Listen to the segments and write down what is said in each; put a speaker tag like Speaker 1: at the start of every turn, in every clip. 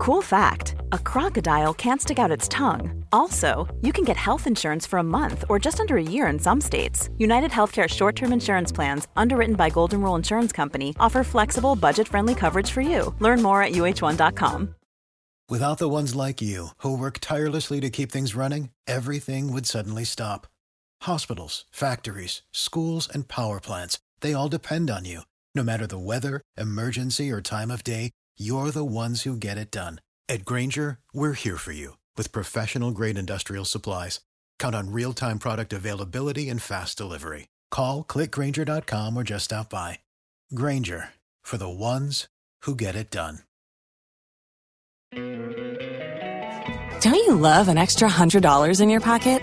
Speaker 1: Cool fact a crocodile can't stick out its tongue. Also, you can get health insurance for a month or just under a year in some states. United Healthcare short term insurance plans, underwritten by Golden Rule Insurance Company, offer flexible, budget friendly coverage for you. Learn more at uh1.com.
Speaker 2: Without the ones like you, who work tirelessly to keep things running, everything would suddenly stop. Hospitals, factories, schools, and power plants, they all depend on you. No matter the weather, emergency, or time of day, you're the ones who get it done. At Granger, we're here for you with professional grade industrial supplies. Count on real time product availability and fast delivery. Call clickgranger.com or just stop by. Granger for the ones who get it done.
Speaker 3: Don't you love an extra $100 in your pocket?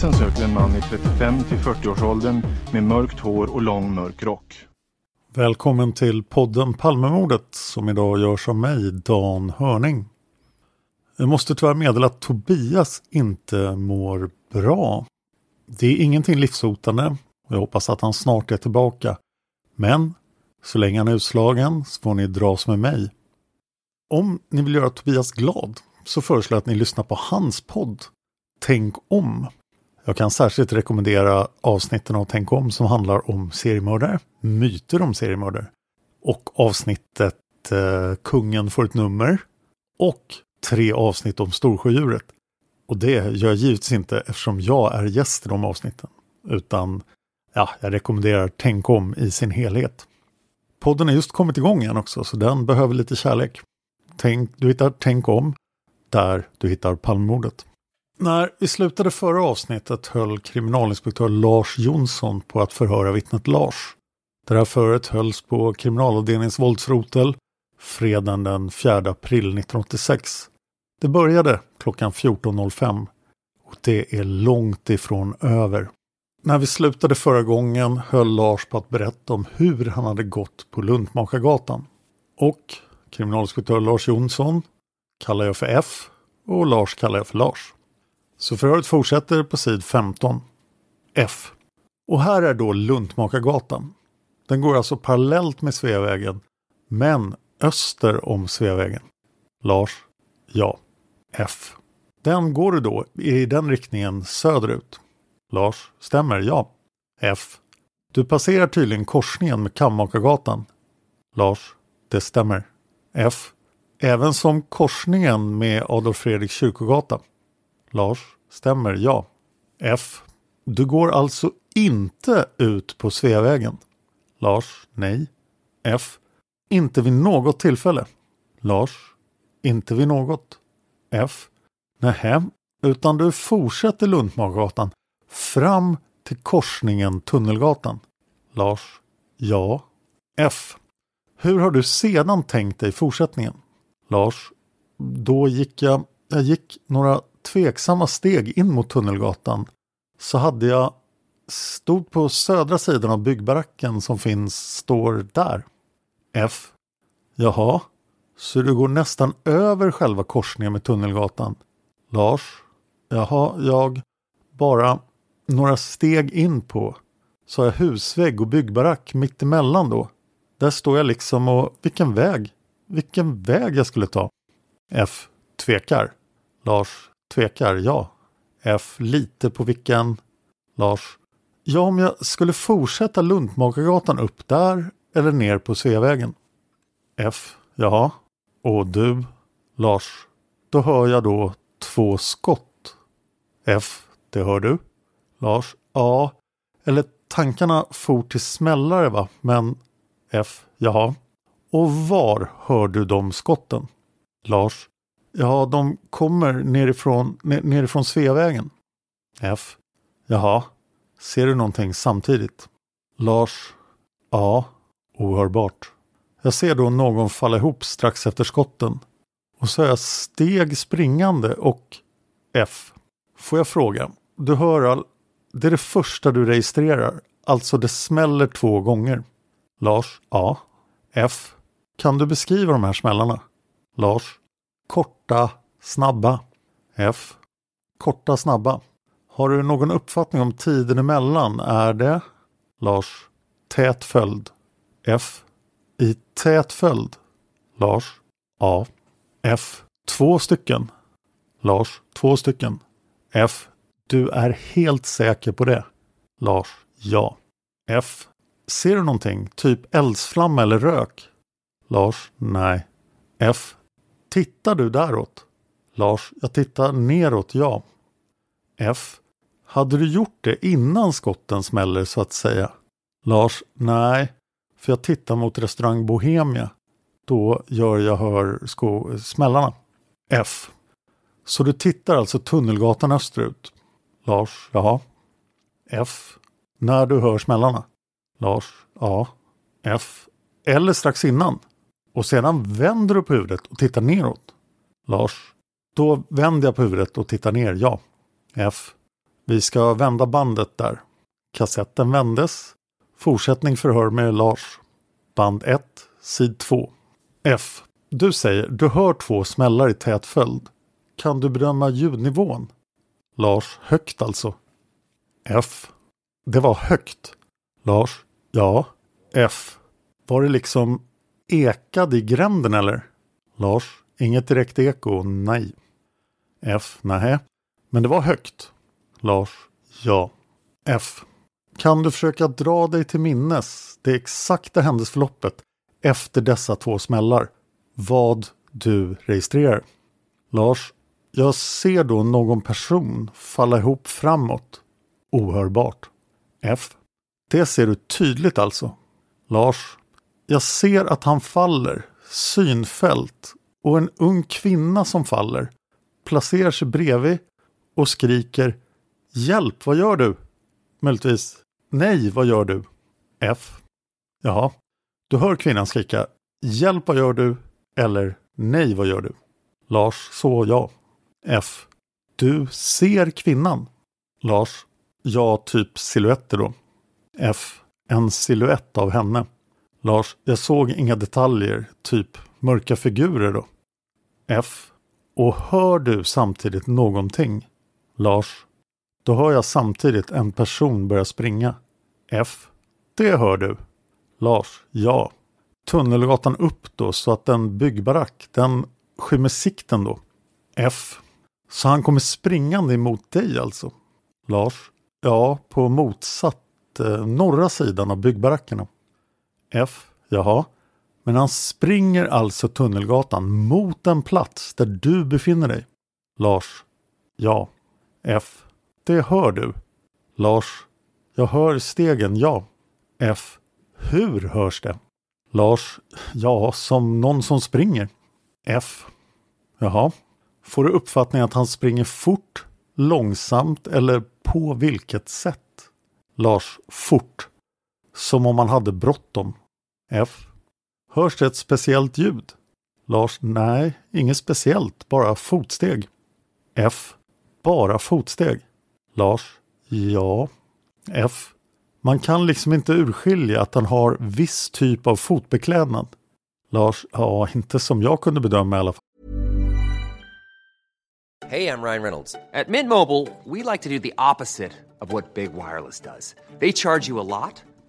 Speaker 4: Polisen söker en man i 35 till 40-årsåldern med mörkt hår och lång mörk rock.
Speaker 5: Välkommen till podden Palmemordet som idag görs av mig, Dan Hörning. Jag måste tyvärr meddela att Tobias inte mår bra. Det är ingenting livshotande och jag hoppas att han snart är tillbaka. Men så länge han är utslagen så får ni dras med mig. Om ni vill göra Tobias glad så föreslår jag att ni lyssnar på hans podd Tänk om. Jag kan särskilt rekommendera avsnitten av Tänk om som handlar om seriemördare, myter om seriemördare och avsnittet eh, Kungen får ett nummer och tre avsnitt om Storsjödjuret. Och det gör jag givetvis inte eftersom jag är gäst i de avsnitten. Utan ja, jag rekommenderar Tänk om i sin helhet. Podden har just kommit igång igen också så den behöver lite kärlek. Tänk, du hittar Tänk om där du hittar Palmemordet. När vi slutade förra avsnittet höll kriminalinspektör Lars Jonsson på att förhöra vittnet Lars. Det här förhöret hölls på kriminalavdelningens våldsrotel fredagen den 4 april 1986. Det började klockan 14.05 och det är långt ifrån över. När vi slutade förra gången höll Lars på att berätta om hur han hade gått på Luntmakargatan. Och kriminalinspektör Lars Jonsson kallar jag för F och Lars kallar jag för Lars. Så förhöret fortsätter på sid 15. F. Och här är då Luntmakargatan. Den går alltså parallellt med Sveavägen, men öster om Sveavägen. Lars? Ja. F. Den går du då i den riktningen söderut. Lars? Stämmer, ja. F. Du passerar tydligen korsningen med Kammakargatan. Lars? Det stämmer. F. Även som korsningen med Adolf Fredriks kyrkogata. Lars, stämmer ja. F. Du går alltså inte ut på Sveavägen. Lars, nej. F. Inte vid något tillfälle. Lars, inte vid något. F. Nähä, utan du fortsätter Luntmakargatan fram till korsningen Tunnelgatan. Lars, ja. F. Hur har du sedan tänkt dig fortsättningen? Lars, då gick jag, jag gick några tveksamma steg in mot Tunnelgatan så hade jag stod på södra sidan av byggbaracken som finns, står där. F. Jaha, så du går nästan över själva korsningen med Tunnelgatan? Lars. Jaha, jag bara några steg in på så har jag husvägg och byggbarack mittemellan då. Där står jag liksom och vilken väg? Vilken väg jag skulle ta? F. Tvekar. Lars Tvekar, ja. F. Lite på vilken? Lars. Ja, om jag skulle fortsätta Luntmakargatan upp där eller ner på Sveavägen. F. Ja. Och du? Lars. Då hör jag då två skott. F. Det hör du. Lars. Ja. Eller tankarna for till smällare va? Men F. Jaha. Och var hör du de skotten? Lars. Ja, de kommer nerifrån, nerifrån Sveavägen. F. Jaha. Ser du någonting samtidigt? Lars. Ja. Ohörbart. Jag ser då någon falla ihop strax efter skotten. Och så är jag steg springande och F. Får jag fråga? Du hör all... Det är det första du registrerar. Alltså det smäller två gånger. Lars. Ja. F. Kan du beskriva de här smällarna? Lars. Korta, snabba. F. Korta, snabba. Har du någon uppfattning om tiden emellan? Är det? Lars. Tät följd. F. I tät följd. Lars. A. F. Två stycken. Lars. Två stycken. F. Du är helt säker på det? Lars. Ja. F. Ser du någonting? Typ eldsflamma eller rök? Lars. Nej. F. Tittar du däråt? Lars. Jag tittar neråt, ja. F. Hade du gjort det innan skotten smäller så att säga? Lars. Nej. För jag tittar mot restaurang Bohemia. Då gör jag hör sko smällarna. F. Så du tittar alltså Tunnelgatan österut? Lars. Jaha. F. När du hör smällarna? Lars. Ja. F. Eller strax innan. Och sedan vänder du på huvudet och tittar neråt. Lars. Då vänder jag på huvudet och tittar ner, ja. F. Vi ska vända bandet där. Kassetten vändes. Fortsättning förhör med Lars. Band 1, sid 2. F. Du säger du hör två smällar i tät följd. Kan du bedöma ljudnivån? Lars. Högt alltså. F. Det var högt. Lars. Ja. F. Var det liksom ekade i gränden eller? Lars. Inget direkt eko, nej. F. Nähä. Men det var högt. Lars. Ja. F. Kan du försöka dra dig till minnes det exakta händelseförloppet efter dessa två smällar? Vad du registrerar? Lars, jag ser då någon person falla ihop framåt. Ohörbart. F. Det ser du tydligt alltså. Lars, jag ser att han faller. Synfält. Och en ung kvinna som faller. Placerar sig bredvid och skriker Hjälp, vad gör du? Möjligtvis Nej, vad gör du? F. Jaha. Du hör kvinnan skrika Hjälp, vad gör du? Eller Nej, vad gör du? Lars, så ja. F. Du ser kvinnan? Lars. Ja, typ siluetter då. F. En siluett av henne. Lars. Jag såg inga detaljer, typ mörka figurer då. F. Och hör du samtidigt någonting? Lars. Då hör jag samtidigt en person börja springa. F. Det hör du. Lars. Ja. Tunnelgatan upp då så att den byggbarack, den skymmer sikten då. F. Så han kommer springande emot dig alltså? Lars. Ja, på motsatt eh, norra sidan av byggbarackerna. F. Jaha. Men han springer alltså Tunnelgatan mot den plats där du befinner dig? Lars. Ja. F. Det hör du. Lars. Jag hör stegen, ja. F. Hur hörs det? Lars. Ja, som någon som springer. F. Jaha. Får du uppfattningen att han springer fort, långsamt eller på vilket sätt? Lars. Fort. Som om han hade bråttom. F. Hörs det ett speciellt ljud? Lars. Nej, inget speciellt, bara fotsteg. F. Bara fotsteg. Lars. Ja. F. Man kan liksom inte urskilja att han har viss typ av fotbeklädnad. Lars, ja, inte som jag kunde bedöma i alla fall.
Speaker 6: Hej, jag Ryan Reynolds. På Mint Mobile, we like to do the opposite of what Big Wireless does. They charge you a lot,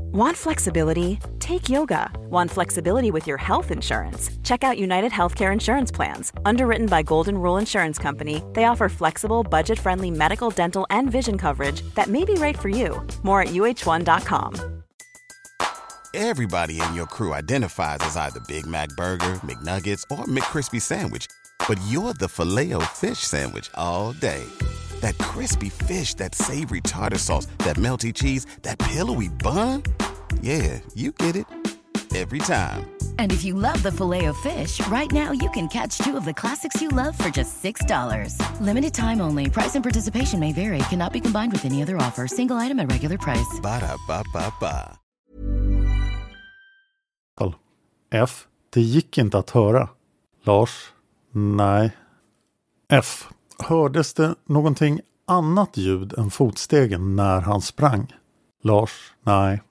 Speaker 1: Want flexibility? Take yoga. Want flexibility with your health insurance? Check out United Healthcare Insurance Plans. Underwritten by Golden Rule Insurance Company, they offer flexible, budget friendly medical, dental, and vision coverage that may be right for you. More at uh1.com.
Speaker 7: Everybody in your crew identifies as either Big Mac Burger, McNuggets, or McCrispy Sandwich, but you're the filet fish Sandwich all day. That crispy fish, that savory tartar sauce, that melty cheese, that pillowy bun. Yeah, you get it every time.
Speaker 8: And if you love the filet of fish, right now you can catch two of the classics you love for just $6. Limited time only. Price and participation may vary. Cannot be combined with any other offer. Single item at regular price.
Speaker 7: Ba da ba ba ba.
Speaker 5: F. Det gick inte att höra. Lars. Nej. F. Hördes det någonting annat ljud än fotstegen när han sprang? Lars. Nej.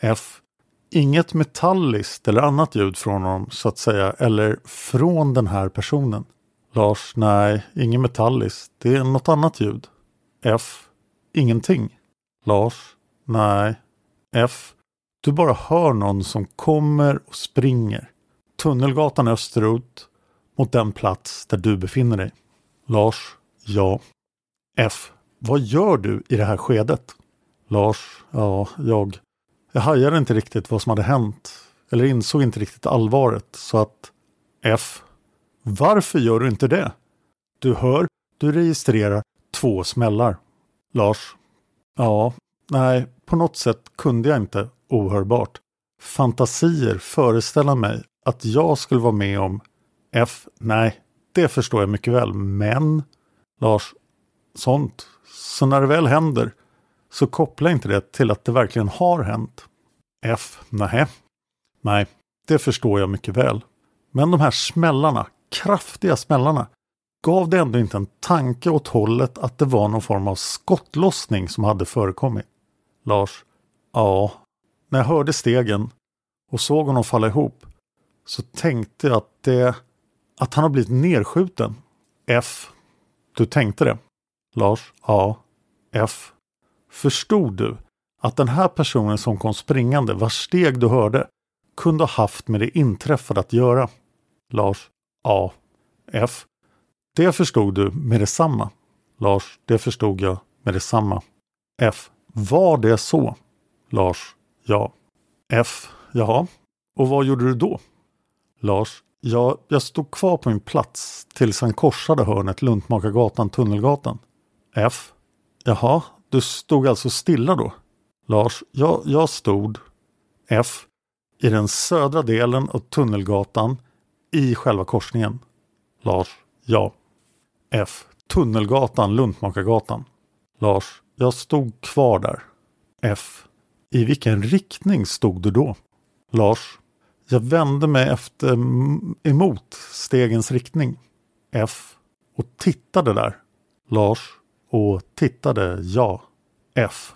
Speaker 5: F. Inget metalliskt eller annat ljud från honom så att säga eller från den här personen. Lars. Nej, inget metalliskt. Det är något annat ljud. F. Ingenting. Lars. Nej. F. Du bara hör någon som kommer och springer. Tunnelgatan österut mot den plats där du befinner dig. Lars. Ja. F. Vad gör du i det här skedet? Lars. Ja, jag. Jag hajade inte riktigt vad som hade hänt. Eller insåg inte riktigt allvaret. Så att F. Varför gör du inte det? Du hör, du registrerar två smällar. Lars. Ja, nej, på något sätt kunde jag inte ohörbart. Fantasier föreställa mig att jag skulle vara med om F. Nej, det förstår jag mycket väl. Men Lars, sånt. Så när det väl händer så koppla inte det till att det verkligen har hänt. F. Nähä. Nej, det förstår jag mycket väl. Men de här smällarna, kraftiga smällarna, gav det ändå inte en tanke åt hållet att det var någon form av skottlossning som hade förekommit. Lars. Ja, när jag hörde stegen och såg honom falla ihop så tänkte jag att det att han har blivit nedskjuten. F. Du tänkte det? Lars? Ja. F. Förstod du att den här personen som kom springande, vars steg du hörde, kunde ha haft med det inträffade att göra? Lars? Ja. F. Det förstod du med detsamma? Lars? Det förstod jag med detsamma. F. Var det så? Lars? Ja. F. Jaha. Och vad gjorde du då? Lars? Ja, jag stod kvar på min plats tills han korsade hörnet Luntmakargatan Tunnelgatan. F. Jaha, du stod alltså stilla då? Lars. Ja, jag stod F. I den södra delen av Tunnelgatan i själva korsningen. Lars. Ja. F. Tunnelgatan Luntmakargatan. Lars. Jag stod kvar där. F. I vilken riktning stod du då? Lars. Jag vände mig efter emot stegens riktning. F. Och tittade där. Lars. Och tittade, ja. F.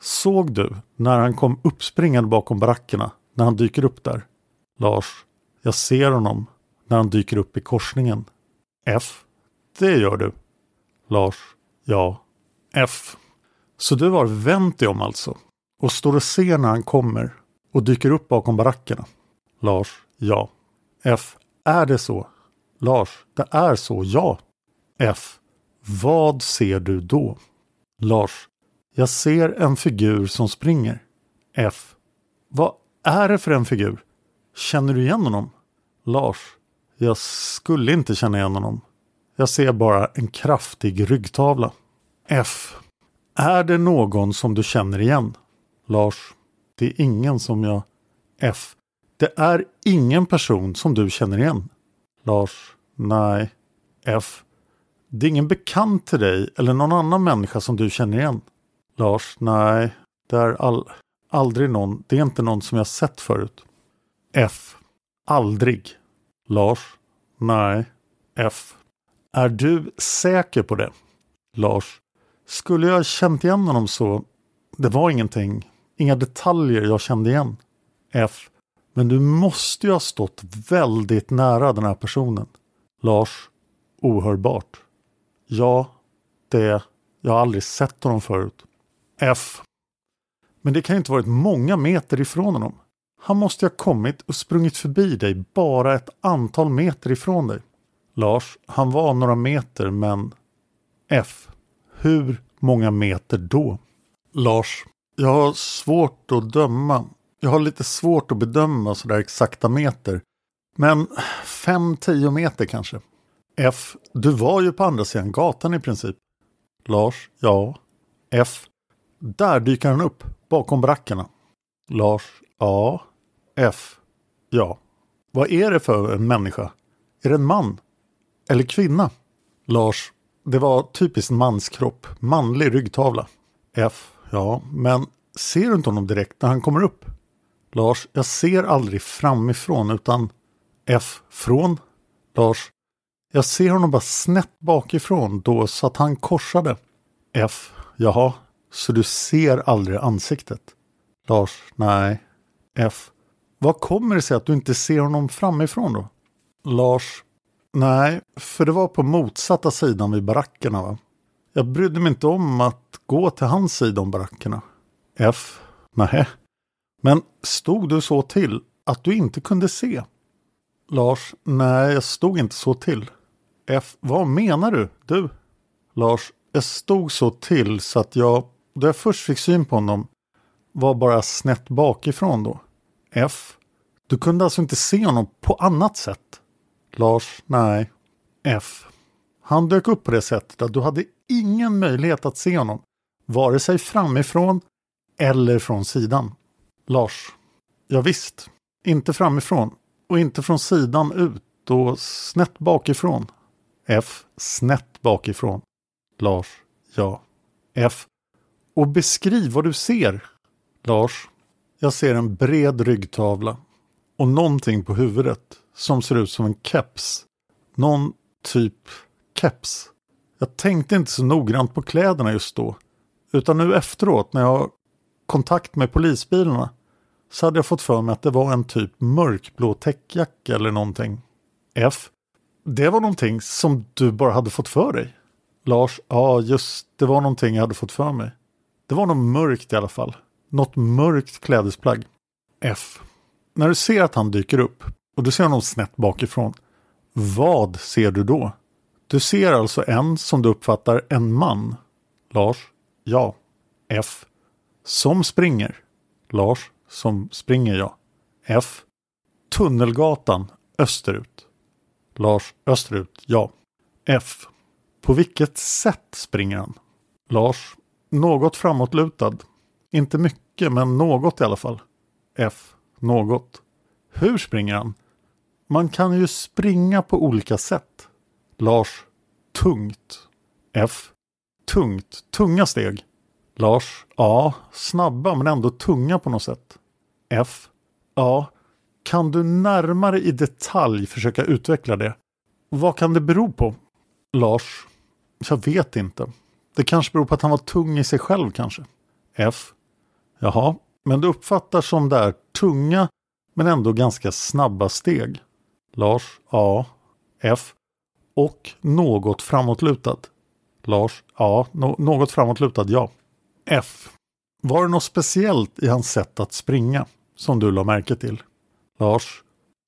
Speaker 5: Såg du när han kom uppspringande bakom barackerna när han dyker upp där? Lars. Jag ser honom när han dyker upp i korsningen. F. Det gör du. Lars. Ja. F. Så du har vänt dig om alltså och står och ser när han kommer och dyker upp bakom barackerna? Lars. Ja. F. Är det så? Lars. Det är så, ja. F. Vad ser du då? Lars. Jag ser en figur som springer. F. Vad är det för en figur? Känner du igen honom? Lars. Jag skulle inte känna igen honom. Jag ser bara en kraftig ryggtavla. F. Är det någon som du känner igen? Lars. Det är ingen som jag... F. Det är ingen person som du känner igen. Lars. Nej. F. Det är ingen bekant till dig eller någon annan människa som du känner igen. Lars. Nej. Det är all, aldrig någon. Det är inte någon som jag sett förut. F. Aldrig. Lars. Nej. F. Är du säker på det? Lars. Skulle jag känt igen honom så... Det var ingenting. Inga detaljer jag kände igen. F. Men du måste ju ha stått väldigt nära den här personen. Lars. Ohörbart. Ja, det. Jag har aldrig sett honom förut. F. Men det kan ju inte varit många meter ifrån honom. Han måste ha kommit och sprungit förbi dig bara ett antal meter ifrån dig. Lars, han var några meter men... F. Hur många meter då? Lars, jag har svårt att döma. Jag har lite svårt att bedöma sådär exakta meter. Men 5-10 meter kanske. F. Du var ju på andra sidan gatan i princip. Lars. Ja. F. Där dyker han upp, bakom brackorna. Lars. Ja. F. Ja. Vad är det för en människa? Är det en man? Eller kvinna? Lars. Det var typiskt manskropp. Manlig ryggtavla. F. Ja, men ser du inte honom direkt när han kommer upp? Lars. Jag ser aldrig framifrån utan F. Från? Lars. Jag ser honom bara snett bakifrån då så att han korsade. F. Jaha, så du ser aldrig ansiktet? Lars. Nej. F. Vad kommer det sig att du inte ser honom framifrån då? Lars. Nej, för det var på motsatta sidan vid barackerna va? Jag brydde mig inte om att gå till hans sida om barackerna. F. Nej. Men stod du så till att du inte kunde se? Lars. Nej, jag stod inte så till. F. Vad menar du? Du? Lars. Jag stod så till så att jag, då jag först fick syn på honom, var bara snett bakifrån då. F. Du kunde alltså inte se honom på annat sätt? Lars. Nej. F. Han dök upp på det sättet att du hade ingen möjlighet att se honom, vare sig framifrån eller från sidan. Lars. Ja, visst. Inte framifrån och inte från sidan ut och snett bakifrån. F. Snett bakifrån. Lars. Ja. F. Och beskriv vad du ser. Lars. Jag ser en bred ryggtavla och någonting på huvudet som ser ut som en keps. Någon typ keps. Jag tänkte inte så noggrant på kläderna just då. Utan nu efteråt när jag har kontakt med polisbilarna så hade jag fått för mig att det var en typ mörkblå täckjacka eller någonting. F. Det var någonting som du bara hade fått för dig. Lars. Ja, just det var någonting jag hade fått för mig. Det var något mörkt i alla fall. Något mörkt klädesplagg. F. När du ser att han dyker upp och du ser honom snett bakifrån. Vad ser du då? Du ser alltså en som du uppfattar en man. Lars. Ja. F. Som springer. Lars. Som springer ja. F. Tunnelgatan österut. Lars. Österut. Ja. F. På vilket sätt springer han? Lars. Något framåtlutad. Inte mycket men något i alla fall. F. Något. Hur springer han? Man kan ju springa på olika sätt. Lars. Tungt. F. Tungt. Tunga steg. Lars. Ja, snabba men ändå tunga på något sätt. F. Ja, kan du närmare i detalj försöka utveckla det? Vad kan det bero på? Lars. Jag vet inte. Det kanske beror på att han var tung i sig själv kanske. F. Jaha, men du uppfattar som det är tunga men ändå ganska snabba steg. Lars. Ja. F. Och något framåtlutad. Lars. Ja, no något framåtlutad, ja. F. Var det något speciellt i hans sätt att springa som du la märke till? Lars.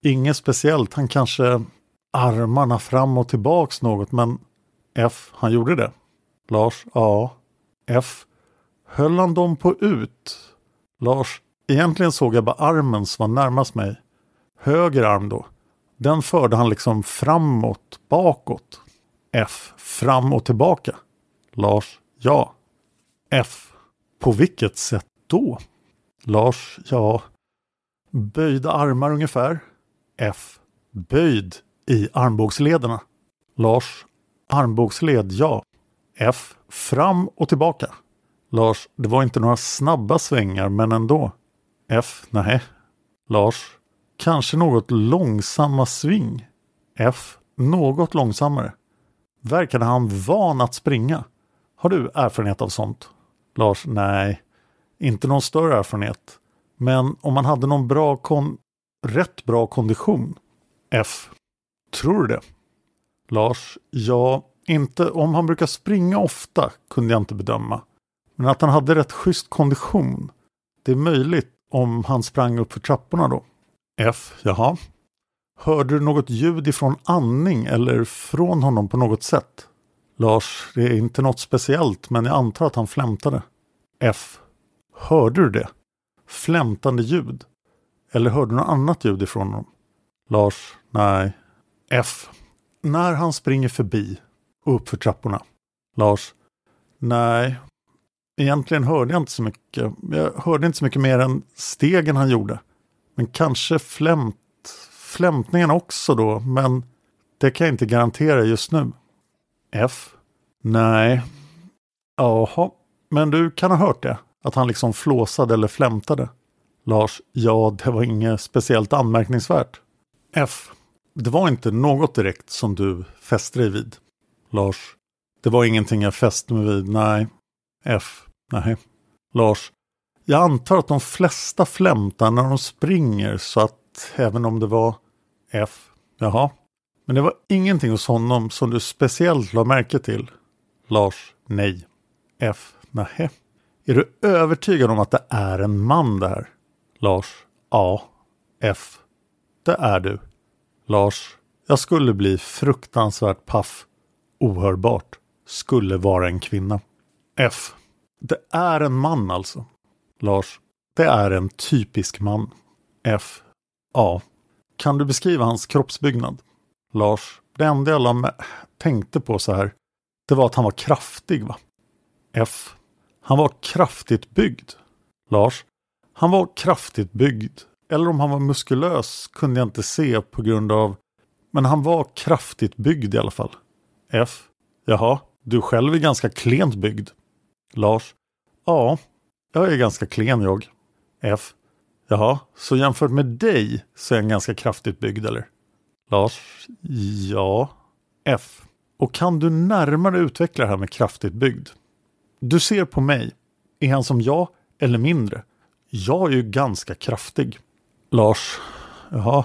Speaker 5: Inget speciellt. Han kanske armarna fram och tillbaks något men F. Han gjorde det. Lars. Ja. F. Höll han dem på ut? Lars. Egentligen såg jag bara armen som var närmast mig. Höger arm då. Den förde han liksom framåt, bakåt. F. Fram och tillbaka. Lars. Ja. F. På vilket sätt då? Lars. Ja. Böjda armar ungefär. F. Böjd i armbågslederna. Lars. Armbågsled, ja. F. Fram och tillbaka. Lars. Det var inte några snabba svängar men ändå. F. Nej. Lars. Kanske något långsamma sving. F. Något långsammare. Verkade han van att springa? Har du erfarenhet av sånt? Lars. Nej. Inte någon större erfarenhet. Men om man hade någon bra kon rätt bra kondition. F. Tror du det? Lars. Ja, inte om han brukar springa ofta kunde jag inte bedöma. Men att han hade rätt schysst kondition. Det är möjligt om han sprang upp för trapporna då. F. Jaha. Hörde du något ljud ifrån andning eller från honom på något sätt? Lars, det är inte något speciellt men jag antar att han flämtade. F. Hörde du det? Flämtande ljud? Eller hörde du något annat ljud ifrån honom? Lars, nej. F. När han springer förbi och uppför trapporna. Lars, nej. Egentligen hörde jag inte så mycket. Jag hörde inte så mycket mer än stegen han gjorde. Men kanske flämt, flämtningen också då, men det kan jag inte garantera just nu. F. Nej. Jaha, men du kan ha hört det? Att han liksom flåsade eller flämtade? Lars. Ja, det var inget speciellt anmärkningsvärt. F. Det var inte något direkt som du fäste dig vid. Lars. Det var ingenting jag fäste mig vid, nej. F. Nej. Lars. Jag antar att de flesta flämtar när de springer så att även om det var F. Jaha. Men det var ingenting hos honom som du speciellt la märke till? Lars. Nej. F. Nähä. Är du övertygad om att det är en man där? Lars. A. F. Det är du. Lars. Jag skulle bli fruktansvärt paff. Ohörbart. Skulle vara en kvinna. F. Det är en man alltså. Lars. Det är en typisk man. F. A. Kan du beskriva hans kroppsbyggnad? Lars. Det enda jag tänkte på så här. Det var att han var kraftig va? F. Han var kraftigt byggd. Lars. Han var kraftigt byggd. Eller om han var muskulös kunde jag inte se på grund av... Men han var kraftigt byggd i alla fall. F. Jaha, du själv är ganska klent byggd. Lars. Ja, jag är ganska klen jag. F. Jaha, så jämfört med dig så är han ganska kraftigt byggd eller? Lars. Ja. F. Och kan du närmare utveckla det här med kraftigt byggd? Du ser på mig. Är han som jag eller mindre? Jag är ju ganska kraftig. Lars. Jaha.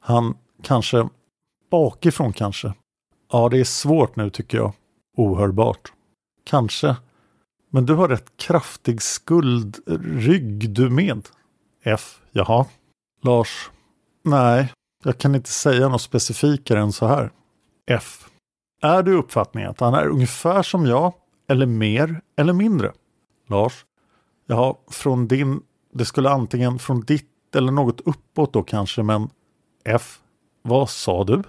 Speaker 5: Han kanske bakifrån kanske. Ja, det är svårt nu tycker jag. Ohörbart. Kanske. Men du har rätt kraftig skuldrygg du med. F. Jaha. Lars. Nej, jag kan inte säga något specifikare än så här. F. Är du uppfattningen att han är ungefär som jag eller mer eller mindre? Lars. Jaha, från din... Det skulle antingen från ditt eller något uppåt då kanske, men F. Vad sa du?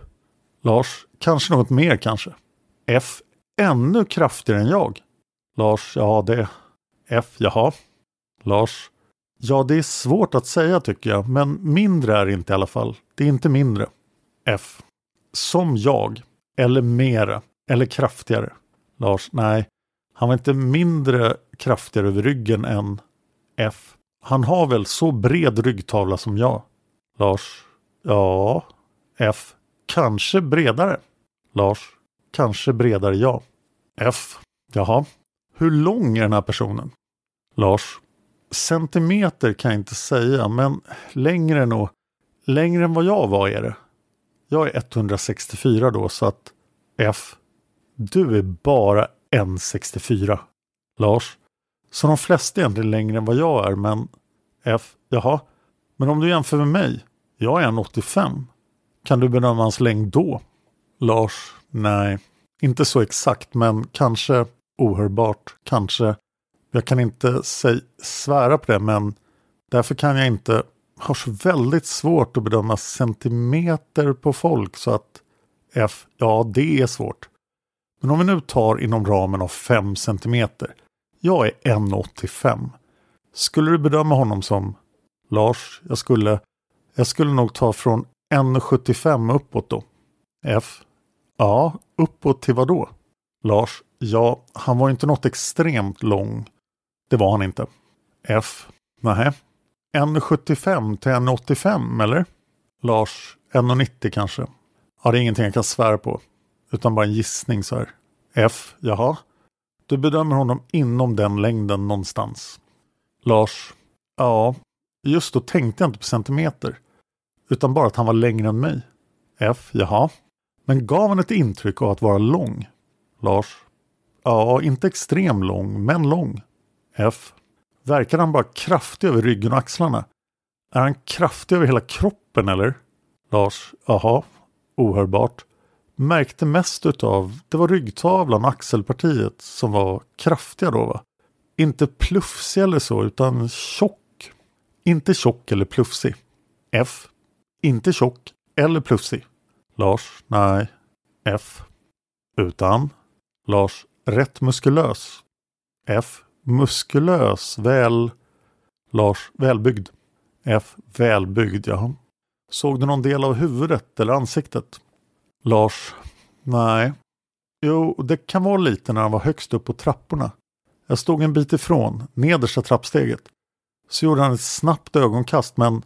Speaker 5: Lars. Kanske något mer kanske. F. Ännu kraftigare än jag. Lars. Ja, det... F. Jaha. Lars. Ja, det är svårt att säga tycker jag, men mindre är det inte i alla fall. Det är inte mindre. F. Som jag. Eller mera. Eller kraftigare. Lars. Nej. Han var inte mindre kraftigare över ryggen än F. Han har väl så bred ryggtavla som jag? Lars. Ja. F. Kanske bredare. Lars. Kanske bredare ja. F. Jaha. Hur lång är den här personen? Lars. Centimeter kan jag inte säga, men längre än, längre än vad jag var är det. Jag är 164 då, så att F. Du är bara 1,64. Lars. Så de flesta är egentligen längre än vad jag är, men F. Jaha. Men om du jämför med mig. Jag är 1,85. Kan du bedöma hans längd då? Lars. Nej. Inte så exakt, men kanske ohörbart. Kanske. Jag kan inte säg, svära på det, men därför kan jag inte har så väldigt svårt att bedöma centimeter på folk så att F, ja det är svårt. Men om vi nu tar inom ramen av 5 cm. Jag är 1,85. Skulle du bedöma honom som Lars, jag skulle, jag skulle nog ta från 1,75 uppåt då. F. Ja, uppåt till vad då? Lars. Ja, han var inte något extremt lång. Det var han inte. F. Nähä. 1,75 till 1,85 eller? Lars. 1,90 kanske. Ja, det är ingenting jag kan svära på. Utan bara en gissning så här. F. Jaha. Du bedömer honom inom den längden någonstans. Lars. Ja, just då tänkte jag inte på centimeter. Utan bara att han var längre än mig. F. Jaha. Men gav han ett intryck av att vara lång? Lars. Ja, inte extrem lång, men lång. F. Verkar han bara kraftig över ryggen och axlarna? Är han kraftig över hela kroppen eller? Lars, jaha, ohörbart. Märkte mest utav, det var ryggtavlan och axelpartiet som var kraftiga då va? Inte plufsig eller så utan tjock. Inte tjock eller plufsig. F. Inte tjock eller plufsig. Lars, nej. F. Utan. Lars, rätt muskulös. F. Muskulös, väl... Lars, välbyggd. F. Välbyggd, ja. Såg du någon del av huvudet eller ansiktet? Lars. Nej. Jo, det kan vara lite när han var högst upp på trapporna. Jag stod en bit ifrån, nedersta trappsteget. Så gjorde han ett snabbt ögonkast men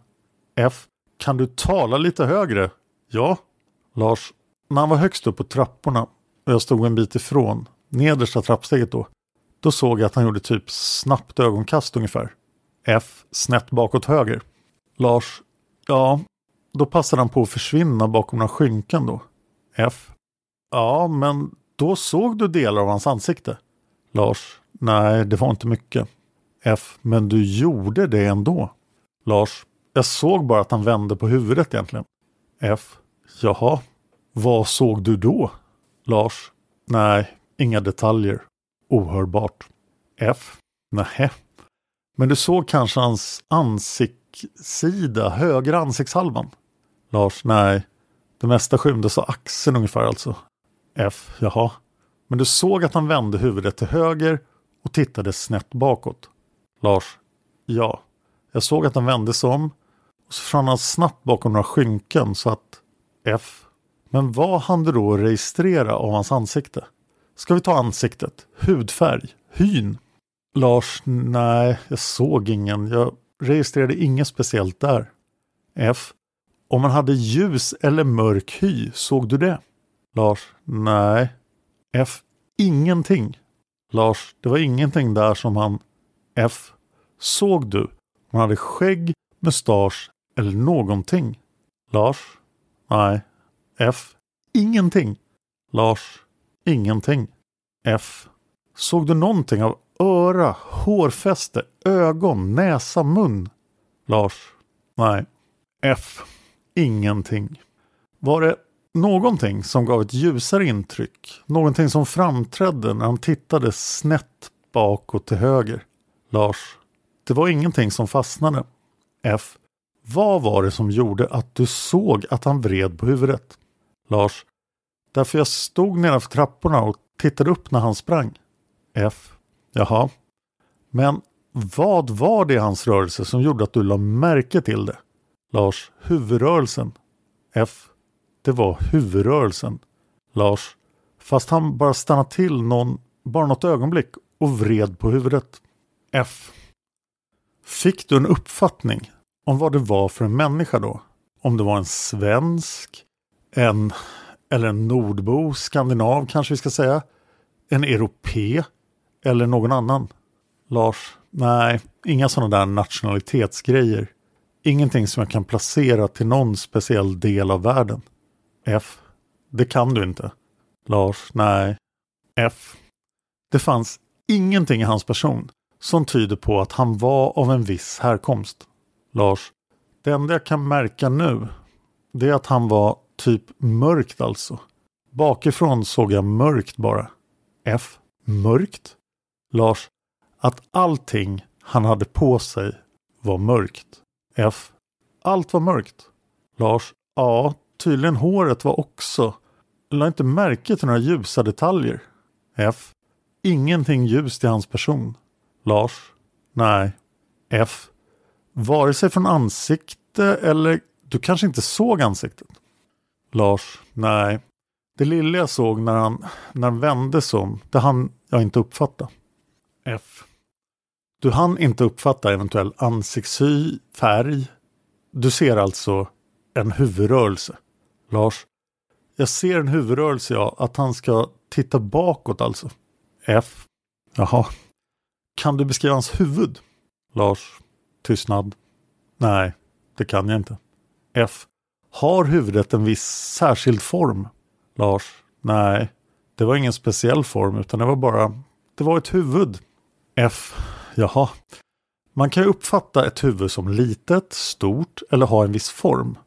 Speaker 5: F. Kan du tala lite högre? Ja. Lars. När han var högst upp på trapporna och jag stod en bit ifrån, nedersta trappsteget då. Då såg jag att han gjorde typ snabbt ögonkast ungefär. F. Snett bakåt höger. Lars. Ja, då passade han på att försvinna bakom några skynken då. F. Ja, men då såg du delar av hans ansikte. Lars. Nej, det var inte mycket. F. Men du gjorde det ändå. Lars. Jag såg bara att han vände på huvudet egentligen. F. Jaha. Vad såg du då? Lars. Nej, inga detaljer. Ohörbart. F. Nej. Men du såg kanske hans ansiktssida, högra ansiktshalvan? Lars. Nej. Det mesta skymdes av axeln ungefär alltså. F. Jaha. Men du såg att han vände huvudet till höger och tittade snett bakåt. Lars. Ja. Jag såg att han vände sig om och så försvann han snabbt bakom några skynken så att F. Men vad hann du då registrera av hans ansikte? Ska vi ta ansiktet? Hudfärg? Hyn? Lars, nej, jag såg ingen. Jag registrerade inget speciellt där. F. Om man hade ljus eller mörk hy, såg du det? Lars, nej. F. Ingenting. Lars, det var ingenting där som han... F. Såg du? Hon hade skägg, mustasch eller någonting? Lars? Nej. F. Ingenting. Lars? Ingenting. F. Såg du någonting av öra, hårfäste, ögon, näsa, mun? Lars? Nej. F. Ingenting. Var det någonting som gav ett ljusare intryck? Någonting som framträdde när han tittade snett bakåt till höger? Lars? Det var ingenting som fastnade. F. Vad var det som gjorde att du såg att han vred på huvudet? Lars. Därför jag stod nedanför trapporna och tittade upp när han sprang. F. Jaha. Men vad var det i hans rörelse som gjorde att du la märke till det? Lars. Huvudrörelsen. F. Det var huvudrörelsen. Lars. Fast han bara stannade till någon, bara något ögonblick och vred på huvudet. F. Fick du en uppfattning om vad det var för en människa då? Om det var en svensk, en eller en nordbo, skandinav kanske vi ska säga, en europe eller någon annan? Lars, nej, inga sådana där nationalitetsgrejer. Ingenting som jag kan placera till någon speciell del av världen. F. Det kan du inte. Lars, nej. F. Det fanns ingenting i hans person som tyder på att han var av en viss härkomst. Lars, det enda jag kan märka nu det är att han var typ mörkt alltså. Bakifrån såg jag mörkt bara. F. Mörkt? Lars, att allting han hade på sig var mörkt. F. Allt var mörkt. Lars. Ja, tydligen håret var också. La inte märke till några ljusa detaljer. F. Ingenting ljust i hans person. Lars. Nej. F. Vare sig från ansikte eller du kanske inte såg ansiktet? Lars. Nej. Det lilla jag såg när han, när han vände sig om, det hann jag inte uppfatta. F. Du hann inte uppfatta eventuell ansiktshy, färg. Du ser alltså en huvudrörelse. Lars. Jag ser en huvudrörelse, ja. Att han ska titta bakåt alltså. F. Jaha. Kan du beskriva hans huvud? Lars. Tystnad. Nej, det kan jag inte. F. Har huvudet en viss särskild form? Lars. Nej, det var ingen speciell form utan det var bara, det var ett huvud. F. Jaha. Man kan ju uppfatta ett huvud som litet, stort eller ha en viss form.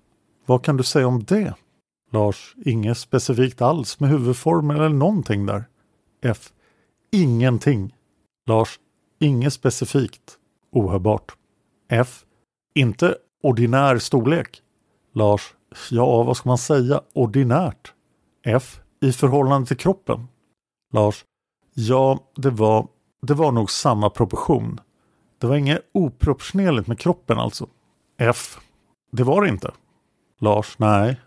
Speaker 5: Vad kan du säga om det? Lars, inget specifikt alls med huvudformen eller någonting där. F. Ingenting. Lars, inget specifikt. Ohörbart. F. Inte ordinär storlek. Lars, ja vad ska man säga, ordinärt. F. I förhållande till kroppen. Lars, ja det var, det var nog samma proportion. Det var inget oproportionerligt med kroppen alltså. F. Det var det inte. Lars, nej.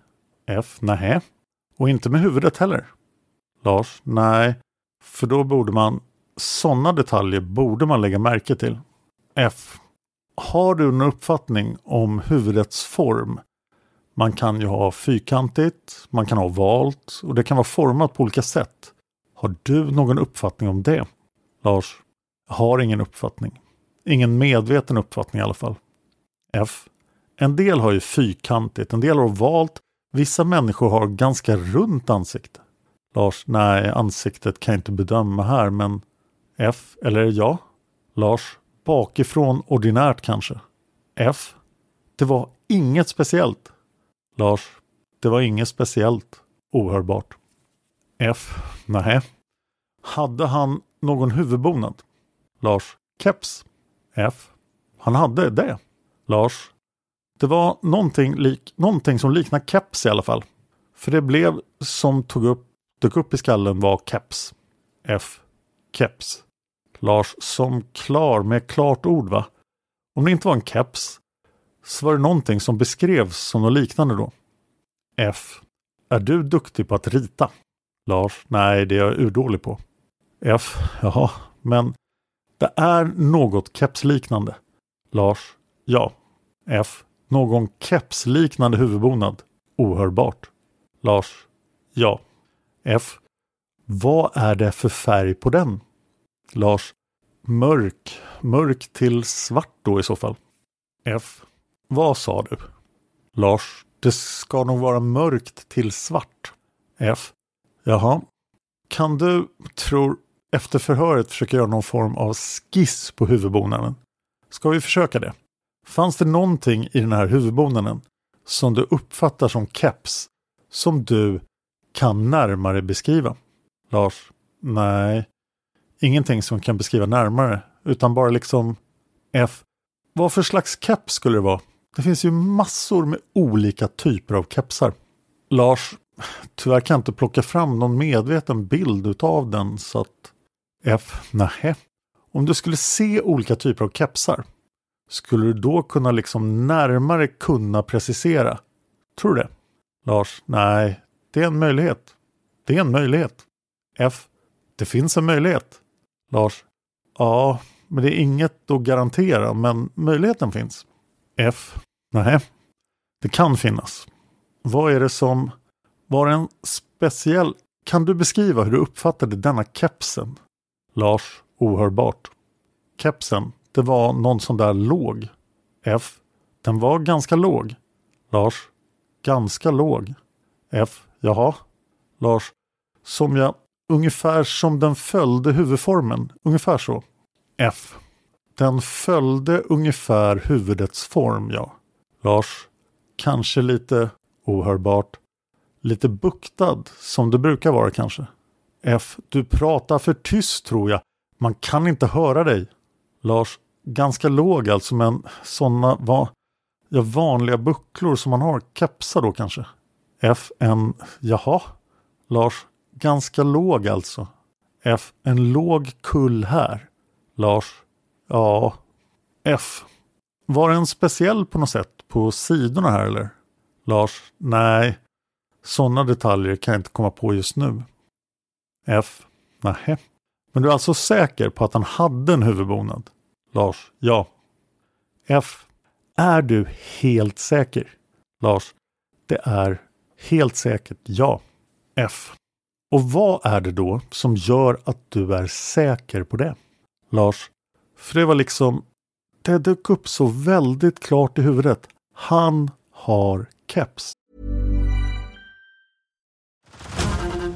Speaker 5: F. Nej. Och inte med huvudet heller. Lars, nej. För då borde man, sådana detaljer borde man lägga märke till. F. Har du någon uppfattning om huvudets form? Man kan ju ha fyrkantigt, man kan ha valt och det kan vara format på olika sätt. Har du någon uppfattning om det? Lars, jag har ingen uppfattning. Ingen medveten uppfattning i alla fall. F. En del har ju fyrkantigt, en del har valt. Vissa människor har ganska runt ansikte. Lars, nej, ansiktet kan jag inte bedöma här, men F, eller ja? Lars, bakifrån ordinärt kanske. F, det var inget speciellt. Lars, det var inget speciellt. Ohörbart. F, nej. Hade han någon huvudbonad? Lars, keps. F, han hade det. Lars, det var någonting, lik, någonting som liknar keps i alla fall. För det blev som tog upp, dök upp i skallen var keps. F. Keps. Lars som klar med klart ord va? Om det inte var en keps så var det någonting som beskrevs som något liknande då. F. Är du duktig på att rita? Lars. Nej, det är jag urdålig på. F. Jaha, men det är något kepsliknande. Lars. Ja. F. Någon kepsliknande huvudbonad. Ohörbart. Lars. Ja. F. Vad är det för färg på den? Lars. Mörk. Mörk till svart då i så fall. F. Vad sa du? Lars. Det ska nog vara mörkt till svart. F. Jaha. Kan du, tror, efter förhöret försöka göra någon form av skiss på huvudbonaden? Ska vi försöka det? Fanns det någonting i den här huvudbonaden som du uppfattar som keps som du kan närmare beskriva? Lars? Nej, ingenting som kan beskriva närmare utan bara liksom F. Vad för slags keps skulle det vara? Det finns ju massor med olika typer av kepsar. Lars, tyvärr kan jag inte plocka fram någon medveten bild utav den så att F. Nähä. Om du skulle se olika typer av kepsar skulle du då kunna liksom närmare kunna precisera? Tror du det? Lars? Nej, det är en möjlighet. Det är en möjlighet. F. Det finns en möjlighet. Lars? Ja, men det är inget att garantera, men möjligheten finns. F. Nej, det kan finnas. Vad är det som var en speciell... Kan du beskriva hur du uppfattade denna kepsen? Lars, ohörbart. Kepsen, det var någon sån där låg. F. Den var ganska låg. Lars. Ganska låg. F. Jaha. Lars. Som jag... Ungefär som den följde huvudformen. Ungefär så. F. Den följde ungefär huvudets form, ja. Lars. Kanske lite ohörbart. Lite buktad, som det brukar vara kanske. F. Du pratar för tyst tror jag. Man kan inte höra dig. Lars, ganska låg alltså men sådana va? ja, vanliga bucklor som man har, kepsar då kanske. F en, jaha, Lars, ganska låg alltså. F en låg kull här. Lars, ja, F. Var den speciell på något sätt på sidorna här eller? Lars, nej, sådana detaljer kan jag inte komma på just nu. F, Nähä. Men du är alltså säker på att han hade en huvudbonad? Lars, ja. F. Är du helt säker? Lars, det är helt säkert ja. F. Och vad är det då som gör att du är säker på det? Lars, för det var liksom, det dök upp så väldigt klart i huvudet. Han har keps.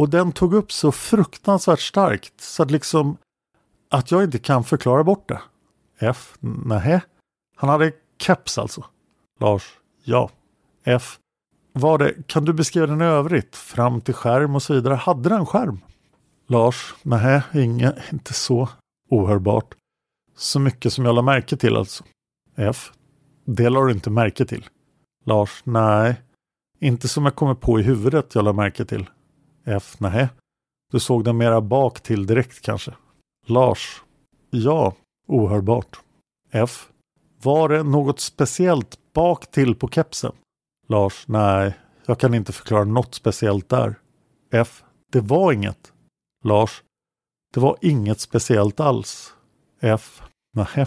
Speaker 5: Och den tog upp så fruktansvärt starkt så att liksom att jag inte kan förklara bort det. F. Nähä. Han hade keps alltså. Lars. Ja. F. Var det, kan du beskriva den i övrigt? Fram till skärm och så vidare. Hade den skärm? Lars. Nähä, inget, inte så ohörbart. Så mycket som jag la märke till alltså. F. Det la du inte märke till. Lars. Nej. Inte som jag kommer på i huvudet jag la märke till. F. Nej. Du såg den mera bak till direkt kanske. Lars. Ja, ohörbart. F. Var det något speciellt bak till på kepsen? Lars. Nej, jag kan inte förklara något speciellt där. F. Det var inget. Lars. Det var inget speciellt alls. F. Nähä.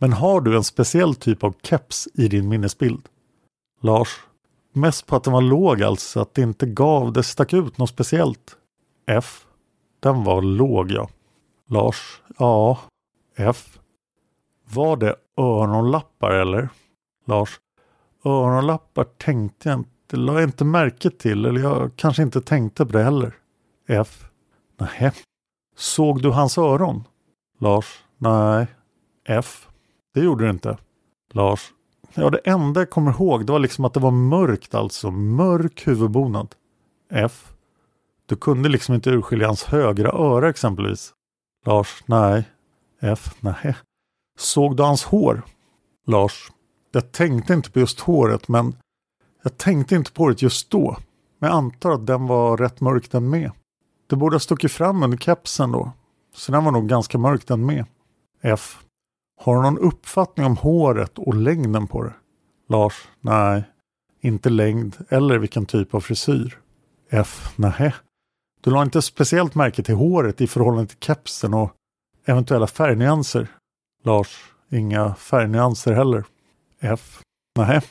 Speaker 5: Men har du en speciell typ av keps i din minnesbild? Lars. Mest på att den var låg alltså, att det inte gav, det stack ut något speciellt. F. Den var låg ja. Lars. Ja. F. Var det öronlappar eller? Lars. Öronlappar tänkte jag inte, la jag inte märke till eller jag kanske inte tänkte på det heller. F. Nähä. Såg du hans öron? Lars. Nej. F. Det gjorde du inte. Lars. Ja, det enda jag kommer ihåg det var liksom att det var mörkt alltså. Mörk huvudbonad. F. Du kunde liksom inte urskilja hans högra öra exempelvis. Lars. Nej. F. Nej. Såg du hans hår? Lars. Jag tänkte inte på just håret men jag tänkte inte på det just då. Men jag antar att den var rätt mörk den med. Det borde ha stuckit fram under kepsen då. Så den var nog ganska mörk den med. F. Har du någon uppfattning om håret och längden på det? Lars. Nej. Inte längd eller vilken typ av frisyr. F. nähä. Du la inte speciellt märke till håret i förhållande till kepsen och eventuella färgnyanser. Lars. Inga färgnyanser heller. F. nähä.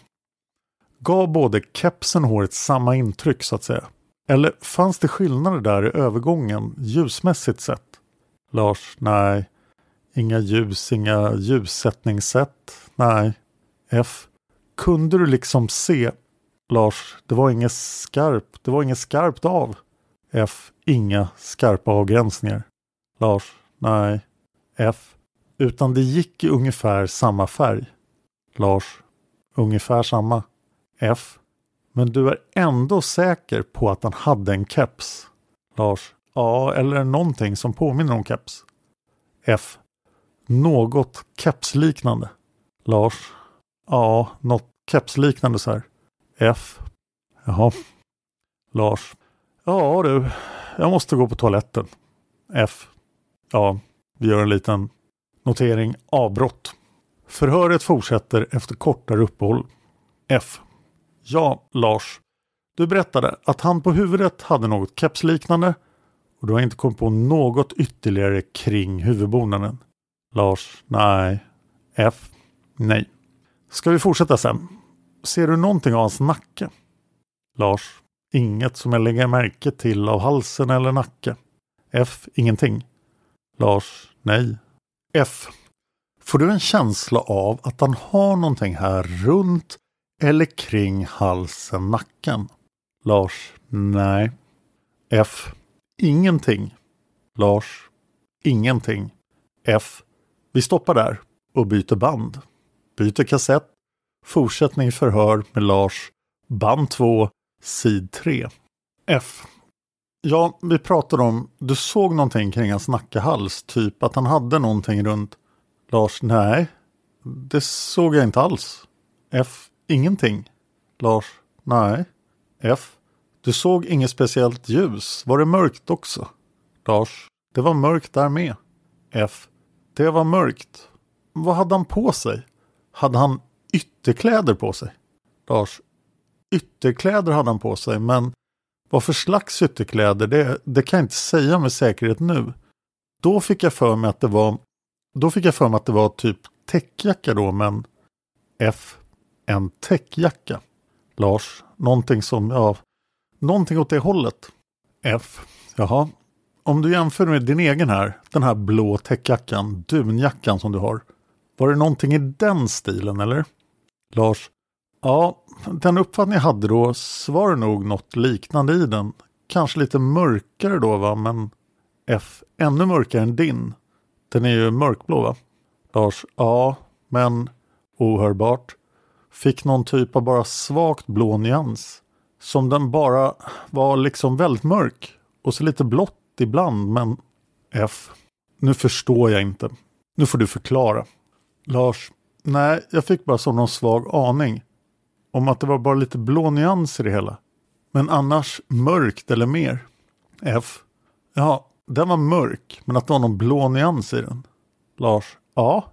Speaker 5: Gav både kepsen och håret samma intryck så att säga? Eller fanns det skillnader där i övergången ljusmässigt sett? Lars. Nej. Inga ljus, inga ljussättningssätt. Nej. F. Kunde du liksom se? Lars. Det var inget skarpt. Det var inget skarpt av. F. Inga skarpa avgränsningar. Lars. Nej. F. Utan det gick i ungefär samma färg. Lars. Ungefär samma. F. Men du är ändå säker på att han hade en keps? Lars. Ja, eller någonting som påminner om keps. F. Något kepsliknande. Lars. Ja, något kepsliknande så här. F. Jaha. Lars. Ja du, jag måste gå på toaletten. F. Ja, vi gör en liten notering. Avbrott. Förhöret fortsätter efter kortare uppehåll. F. Ja, Lars. Du berättade att han på huvudet hade något kepsliknande och du har inte kommit på något ytterligare kring huvudbonaden. Lars. Nej. F. Nej. Ska vi fortsätta sen? Ser du någonting av hans nacke? Lars. Inget som jag lägger märke till av halsen eller nacke. F. Ingenting. Lars. Nej. F. Får du en känsla av att han har någonting här runt eller kring halsen, nacken? Lars. Nej. F. Ingenting. Lars. Ingenting. F. Vi stoppar där och byter band. Byter kassett. Fortsättning förhör med Lars. Band 2, sid 3. F. Ja, vi pratade om, du såg någonting kring hans nackehals, typ att han hade någonting runt. Lars, nej, det såg jag inte alls. F. Ingenting. Lars, nej. F. Du såg inget speciellt ljus. Var det mörkt också? Lars, det var mörkt där med. F. Det var mörkt. Vad hade han på sig? Hade han ytterkläder på sig? Lars. Ytterkläder hade han på sig, men vad för slags ytterkläder, det, det kan jag inte säga med säkerhet nu. Då fick jag för mig att det var då fick jag för mig att det var typ täckjacka då, men F. En täckjacka. Lars, någonting som, ja, någonting åt det hållet. F. Jaha. Om du jämför med din egen här, den här blå täckjackan, dunjackan som du har. Var det någonting i den stilen eller? Lars. Ja, den uppfattning jag hade då var det nog något liknande i den. Kanske lite mörkare då va, men F. Ännu mörkare än din. Den är ju mörkblå va? Lars. Ja, men ohörbart. Fick någon typ av bara svagt blå nyans. Som den bara var liksom väldigt mörk. Och så lite blått ibland, men F. Nu förstår jag inte. Nu får du förklara. Lars. Nej, jag fick bara som någon svag aning. Om att det var bara lite blå nyanser i hela. Men annars mörkt eller mer. F. Ja, den var mörk, men att det var någon blå nyans i den. Lars. Ja.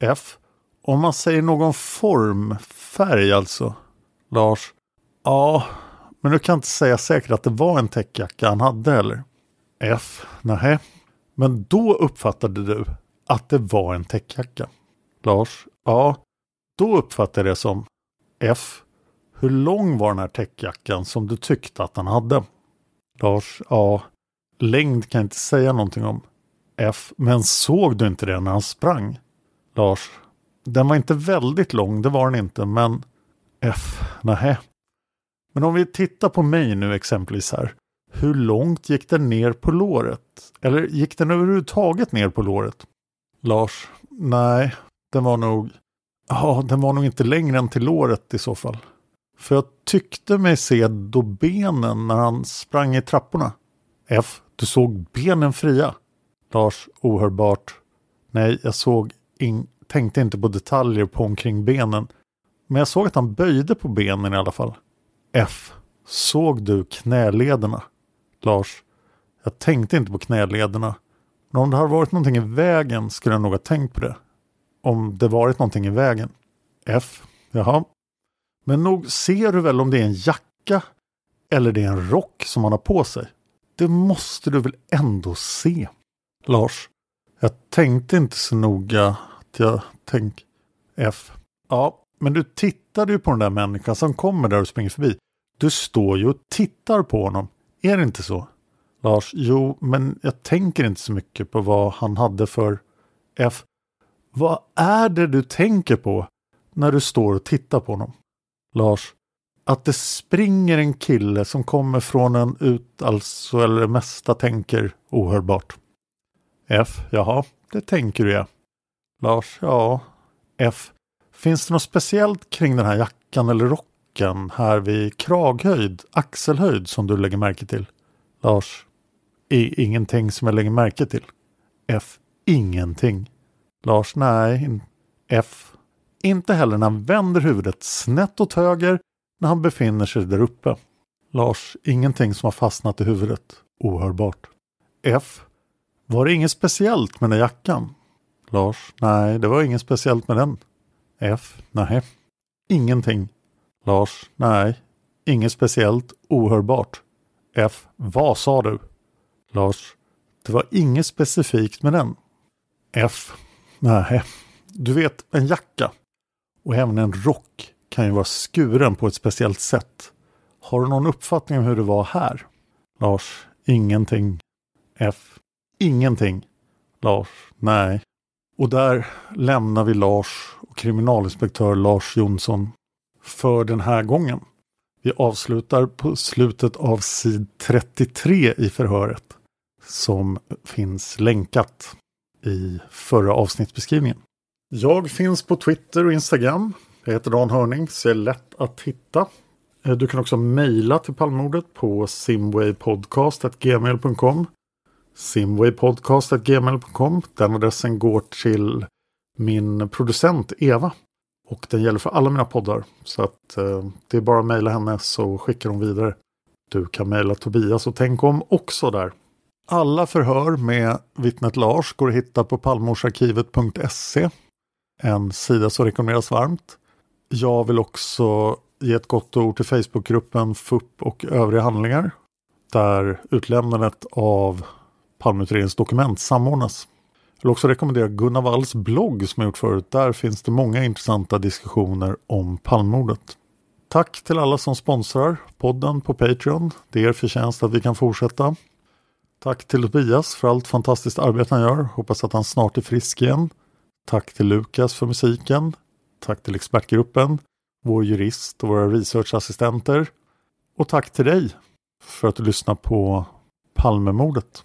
Speaker 5: F. Om man säger någon form, färg alltså. Lars. Ja, men du kan inte säga säkert att det var en täckjacka han hade heller. F. Nej. Men då uppfattade du att det var en täckjacka. Lars. Ja, då uppfattade jag det som F. Hur lång var den här täckjackan som du tyckte att han hade? Lars. Ja, längd kan jag inte säga någonting om. F. Men såg du inte det när han sprang? Lars. Den var inte väldigt lång, det var den inte, men F. Nähä. Men om vi tittar på mig nu exempelvis här. Hur långt gick den ner på låret? Eller gick den överhuvudtaget ner på låret? Lars. Nej, den var nog... Ja, den var nog inte längre än till låret i så fall. För jag tyckte mig se då benen när han sprang i trapporna. F. Du såg benen fria. Lars. Ohörbart. Nej, jag såg in, tänkte inte på detaljer på omkring benen. Men jag såg att han böjde på benen i alla fall. F. Såg du knälederna? Lars. Jag tänkte inte på knälederna. Men om det hade varit någonting i vägen skulle jag nog ha tänkt på det. Om det varit någonting i vägen. F. Jaha. Men nog ser du väl om det är en jacka eller det är en rock som han har på sig? Det måste du väl ändå se? Lars. Jag tänkte inte så noga att jag tänk F. Ja, men du tittade ju på den där människan som kommer där och springer förbi. Du står ju och tittar på honom. Är det inte så? Lars. Jo, men jag tänker inte så mycket på vad han hade för F. Vad är det du tänker på när du står och tittar på honom? Lars. Att det springer en kille som kommer från en ut, alltså, eller det mesta tänker ohörbart. F. Jaha, det tänker du ja. Lars. Ja. F. Finns det något speciellt kring den här jackan eller rocken här vid kraghöjd, axelhöjd som du lägger märke till? Lars. I, ingenting som jag lägger märke till. F. Ingenting. Lars. Nej. F. Inte heller när han vänder huvudet snett åt höger när han befinner sig där uppe. Lars. Ingenting som har fastnat i huvudet. Ohörbart. F. Var det inget speciellt med den jackan? Lars. Nej, det var inget speciellt med den. F. Nej. Ingenting. Lars. Nej. Inget speciellt. Ohörbart. F. Vad sa du? Lars. Det var inget specifikt med den. F. Nej. Du vet, en jacka och även en rock kan ju vara skuren på ett speciellt sätt. Har du någon uppfattning om hur det var här? Lars. Ingenting. F. Ingenting. Lars. Nej. Och där lämnar vi Lars och kriminalinspektör Lars Jonsson för den här gången. Vi avslutar på slutet av sid 33 i förhöret som finns länkat i förra avsnittsbeskrivningen. Jag finns på Twitter och Instagram. Jag heter Dan Hörning så är lätt att hitta. Eh, du kan också mejla till Palmordet på simwaypodcast.gmail.com simwaypodcast.gmail.com Den adressen går till min producent Eva. Och den gäller för alla mina poddar. Så att eh, det är bara att mejla henne så skickar hon vidare. Du kan mejla Tobias och tänk om också där. Alla förhör med vittnet Lars går att hitta på palmorsarkivet.se. En sida som rekommenderas varmt. Jag vill också ge ett gott ord till Facebookgruppen FUP och övriga handlingar. Där utlämnandet av Palmeutredningens dokument samordnas. Jag vill också rekommendera Gunnar Walls blogg som jag gjort förut. Där finns det många intressanta diskussioner om Palmemordet. Tack till alla som sponsrar podden på Patreon. Det är er förtjänst att vi kan fortsätta. Tack till Tobias för allt fantastiskt arbete han gör. Hoppas att han snart är frisk igen. Tack till Lukas för musiken. Tack till expertgruppen, vår jurist och våra researchassistenter. Och tack till dig för att du lyssnar på Palmemordet.